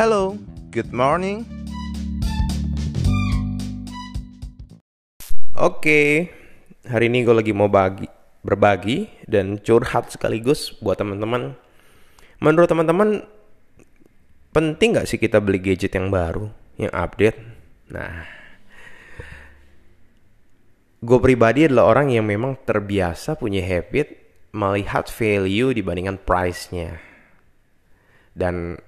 Hello, good morning. Oke, hari ini gue lagi mau bagi, berbagi dan curhat sekaligus buat teman-teman. Menurut teman-teman, penting nggak sih kita beli gadget yang baru, yang update? Nah, gue pribadi adalah orang yang memang terbiasa punya habit melihat value dibandingkan price-nya. Dan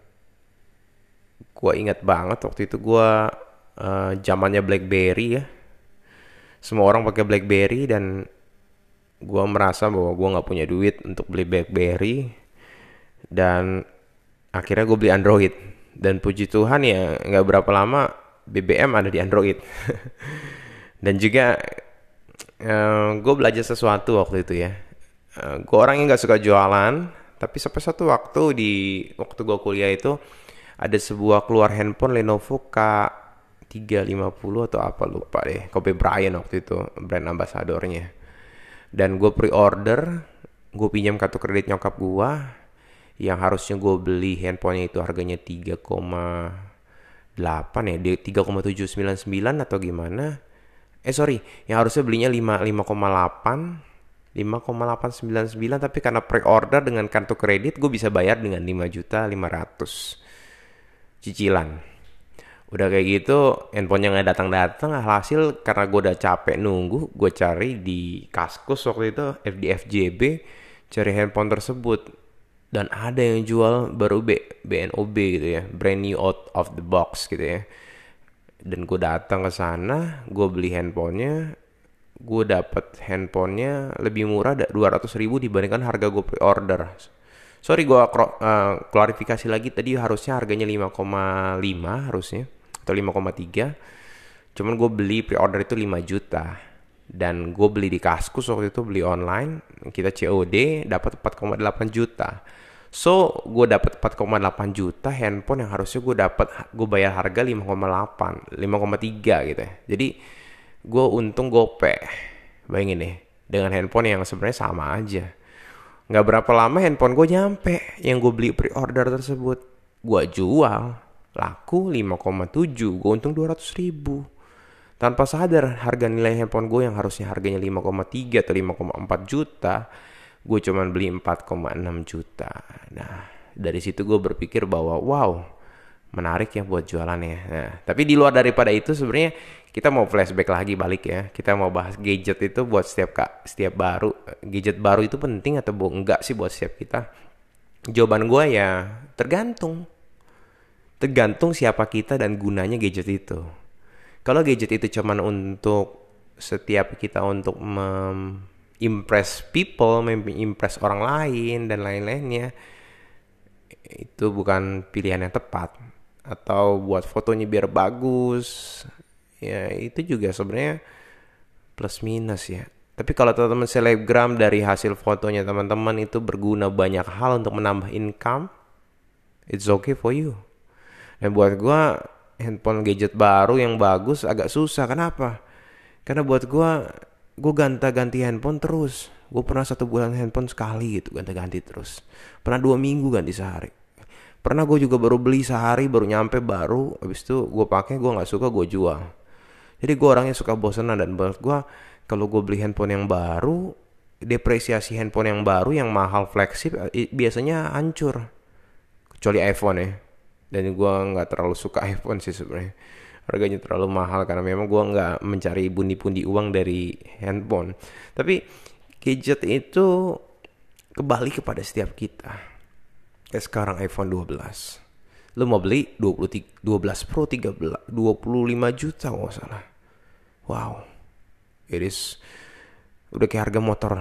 gue ingat banget waktu itu gue uh, zamannya BlackBerry ya. Semua orang pakai BlackBerry dan gue merasa bahwa gue nggak punya duit untuk beli BlackBerry dan akhirnya gue beli Android. Dan puji Tuhan ya nggak berapa lama BBM ada di Android. Dan juga uh, eh, gue belajar sesuatu waktu itu ya. Uh, eh, gue yang nggak suka jualan tapi sampai satu waktu di waktu gue kuliah itu ada sebuah keluar handphone Lenovo K350 atau apa lupa deh. Kobe Bryant waktu itu brand ambasadornya. Dan gue pre-order gue pinjam kartu kredit nyokap gue yang harusnya gue beli handphonenya itu harganya 3,8 ya 3,799 atau gimana. Eh sorry yang harusnya belinya 5 5,8 5,899 tapi karena pre-order dengan kartu kredit gue bisa bayar dengan 5 juta 500 cicilan. Udah kayak gitu handphonenya nggak datang datang hasil karena gue udah capek nunggu gue cari di kaskus waktu itu FDFJB cari handphone tersebut. Dan ada yang jual baru B, BNOB gitu ya brand new out of the box gitu ya. Dan gue datang ke sana gue beli handphonenya gue dapet handphonenya lebih murah 200 ribu dibandingkan harga gue pre-order sorry gue uh, klarifikasi lagi. Tadi harusnya harganya 5,5 harusnya atau 5,3 cuman gue beli pre-order itu 5 juta. Dan gue beli di Kaskus waktu itu beli online. Kita COD dapat 4,8 juta. So gue dapat 4,8 juta handphone yang harusnya gue dapat gue bayar harga 5,8 5,3 gitu ya. Jadi gue untung gope bayangin nih dengan handphone yang sebenarnya sama aja Nggak berapa lama handphone gue nyampe yang gue beli pre-order tersebut. Gue jual, laku 5,7, gue untung 200 ribu. Tanpa sadar harga nilai handphone gue yang harusnya harganya 5,3 atau 5,4 juta, gue cuman beli 4,6 juta. Nah, dari situ gue berpikir bahwa wow, menarik ya buat jualannya. Nah, tapi di luar daripada itu sebenarnya kita mau flashback lagi balik ya. Kita mau bahas gadget itu buat setiap kak setiap baru gadget baru itu penting atau bu enggak sih buat setiap kita? Jawaban gue ya tergantung. Tergantung siapa kita dan gunanya gadget itu. Kalau gadget itu cuman untuk setiap kita untuk impress people, impress orang lain dan lain-lainnya, itu bukan pilihan yang tepat atau buat fotonya biar bagus. Ya itu juga sebenarnya plus minus ya. Tapi kalau teman-teman selebgram dari hasil fotonya teman-teman itu berguna banyak hal untuk menambah income it's okay for you. Dan buat gua handphone gadget baru yang bagus agak susah. Kenapa? Karena buat gua gue ganti-ganti handphone terus. Gue pernah satu bulan handphone sekali gitu ganti-ganti terus. Pernah dua minggu ganti sehari pernah gue juga baru beli sehari baru nyampe baru habis itu gue pakai gue nggak suka gue jual. Jadi gue orangnya suka bosenan dan buat gue kalau gue beli handphone yang baru depresiasi handphone yang baru yang mahal flagship biasanya hancur. Kecuali iPhone ya. Dan gue nggak terlalu suka iPhone sih sebenarnya. Harganya terlalu mahal karena memang gue nggak mencari pundi-pundi uang dari handphone. Tapi gadget itu kembali kepada setiap kita kayak sekarang iPhone 12 lu mau beli 20, 12 Pro 13 25 juta nggak salah. Wow. It is udah kayak harga motor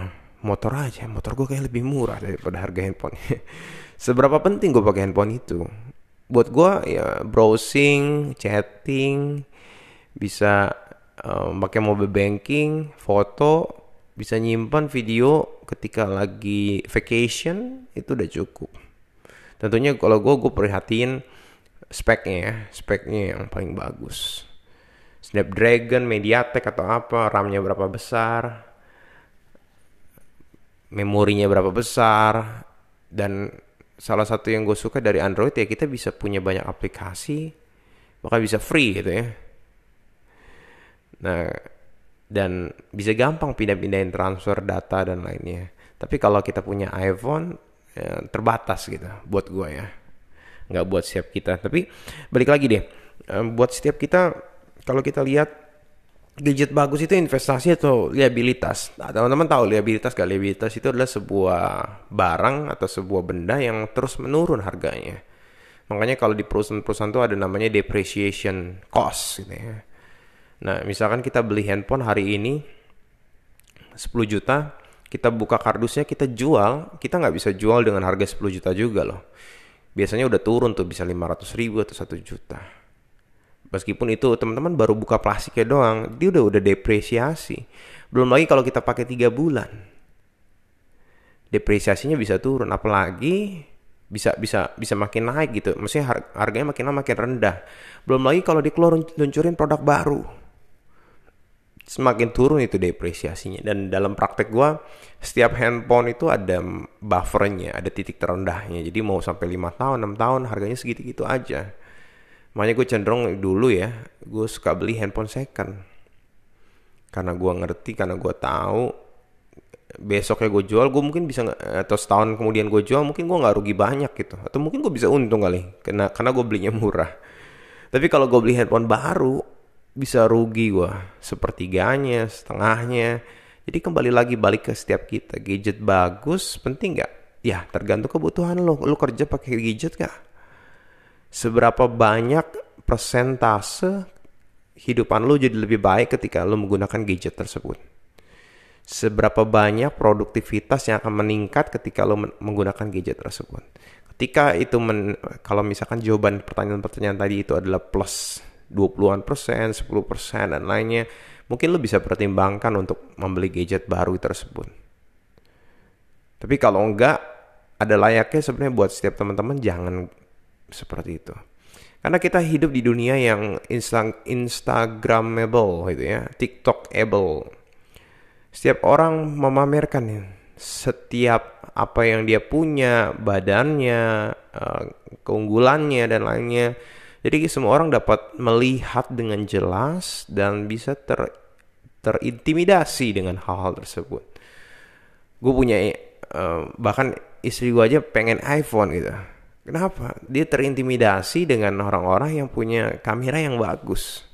motor aja. Motor gue kayak lebih murah daripada harga handphone. Seberapa penting gue pakai handphone itu? Buat gue ya browsing chatting bisa um, pakai mobile banking foto bisa nyimpan video ketika lagi vacation itu udah cukup tentunya kalau gue gue perhatiin speknya ya speknya yang paling bagus. Snapdragon, Mediatek atau apa, RAM-nya berapa besar, memorinya berapa besar, dan salah satu yang gue suka dari Android ya kita bisa punya banyak aplikasi bahkan bisa free gitu ya. Nah dan bisa gampang pindah-pindahin transfer data dan lainnya. Tapi kalau kita punya iPhone ya, terbatas gitu buat gue ya nggak buat setiap kita tapi balik lagi deh buat setiap kita kalau kita lihat gadget bagus itu investasi atau liabilitas. Nah, teman-teman tahu liabilitas gak? Liabilitas itu adalah sebuah barang atau sebuah benda yang terus menurun harganya. Makanya kalau di perusahaan-perusahaan itu ada namanya depreciation cost gitu ya. Nah, misalkan kita beli handphone hari ini 10 juta, kita buka kardusnya, kita jual, kita nggak bisa jual dengan harga 10 juta juga loh. Biasanya udah turun tuh bisa 500 ribu atau 1 juta. Meskipun itu teman-teman baru buka plastiknya doang, dia udah udah depresiasi. Belum lagi kalau kita pakai tiga bulan, depresiasinya bisa turun. Apalagi bisa bisa bisa makin naik gitu. Maksudnya harganya makin lama makin rendah. Belum lagi kalau dikeluar luncurin produk baru, semakin turun itu depresiasinya. Dan dalam praktek gua, setiap handphone itu ada buffernya, ada titik terendahnya. Jadi mau sampai lima tahun, 6 tahun, harganya segitu-gitu aja Makanya gue cenderung dulu ya, gue suka beli handphone second. Karena gue ngerti, karena gue tahu besoknya gue jual, gue mungkin bisa atau setahun kemudian gue jual, mungkin gue nggak rugi banyak gitu. Atau mungkin gue bisa untung kali, karena karena gue belinya murah. Tapi kalau gue beli handphone baru, bisa rugi gue sepertiganya, setengahnya. Jadi kembali lagi balik ke setiap kita, gadget bagus, penting nggak? Ya tergantung kebutuhan lo. Lo kerja pakai gadget gak? seberapa banyak persentase hidupan lo jadi lebih baik ketika lo menggunakan gadget tersebut. Seberapa banyak produktivitas yang akan meningkat ketika lo menggunakan gadget tersebut. Ketika itu men, kalau misalkan jawaban pertanyaan-pertanyaan tadi itu adalah plus 20-an persen, 10 persen dan lainnya, mungkin lo bisa pertimbangkan untuk membeli gadget baru tersebut. Tapi kalau enggak, ada layaknya sebenarnya buat setiap teman-teman jangan seperti itu. Karena kita hidup di dunia yang insta instagramable gitu ya, tiktokable. Setiap orang memamerkan setiap apa yang dia punya, badannya, eh, keunggulannya dan lainnya. Jadi semua orang dapat melihat dengan jelas dan bisa ter terintimidasi dengan hal-hal tersebut. Gue punya uh, bahkan istri gue aja pengen iPhone gitu Kenapa? Dia terintimidasi dengan orang-orang yang punya kamera yang bagus.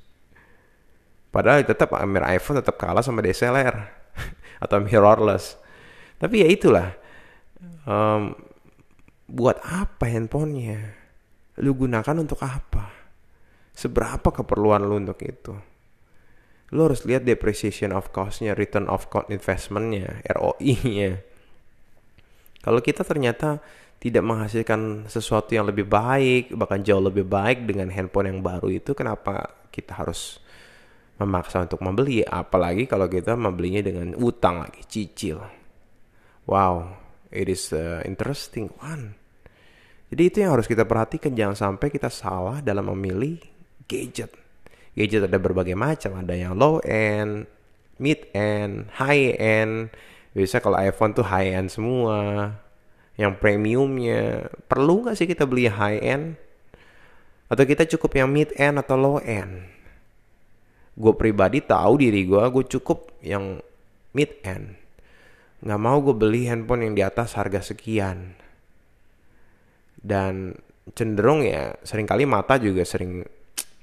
Padahal tetap kamera iPhone tetap kalah sama DSLR atau mirrorless. Tapi ya itulah. Um, buat apa handphonenya? Lu gunakan untuk apa? Seberapa keperluan lu untuk itu? Lu harus lihat depreciation of cost-nya, return of cost investment-nya, ROI-nya. Kalau kita ternyata tidak menghasilkan sesuatu yang lebih baik, bahkan jauh lebih baik dengan handphone yang baru itu, kenapa kita harus memaksa untuk membeli? Apalagi kalau kita membelinya dengan utang lagi, cicil. Wow, it is a interesting one. Jadi itu yang harus kita perhatikan, jangan sampai kita salah dalam memilih gadget. Gadget ada berbagai macam, ada yang low end, mid end, high end. Biasanya kalau iPhone tuh high end semua. Yang premiumnya. Perlu nggak sih kita beli high end? Atau kita cukup yang mid end atau low end? Gue pribadi tahu diri gue gue cukup yang mid end. Nggak mau gue beli handphone yang di atas harga sekian dan cenderung ya sering kali mata juga sering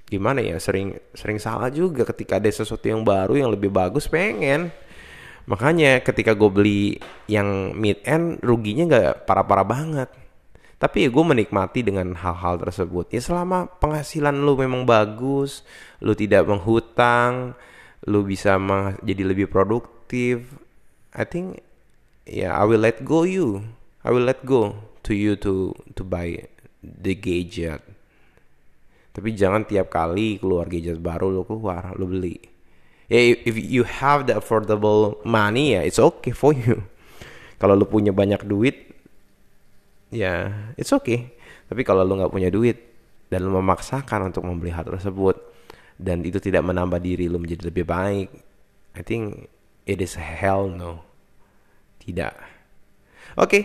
gimana ya sering sering salah juga ketika ada sesuatu yang baru yang lebih bagus pengen Makanya ketika gue beli yang mid end ruginya nggak parah-parah banget. Tapi ya gue menikmati dengan hal-hal tersebut. Ya selama penghasilan lu memang bagus, lu tidak menghutang, lu bisa jadi lebih produktif. I think ya yeah, I will let go you. I will let go to you to to buy the gadget. Tapi jangan tiap kali keluar gadget baru lu keluar, lu beli. Ya if you have the affordable money ya it's okay for you. Kalau lu punya banyak duit ya it's okay. Tapi kalau lu nggak punya duit dan lu memaksakan untuk membeli hal tersebut dan itu tidak menambah diri lu menjadi lebih baik I think it is hell no. Tidak. Oke okay.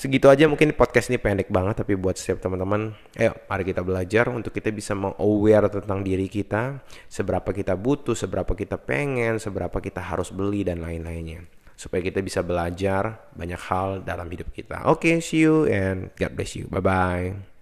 Segitu aja mungkin podcast ini pendek banget tapi buat setiap teman-teman ayo mari kita belajar untuk kita bisa meng-aware tentang diri kita seberapa kita butuh seberapa kita pengen seberapa kita harus beli dan lain-lainnya. Supaya kita bisa belajar banyak hal dalam hidup kita. Oke okay, see you and God bless you. Bye bye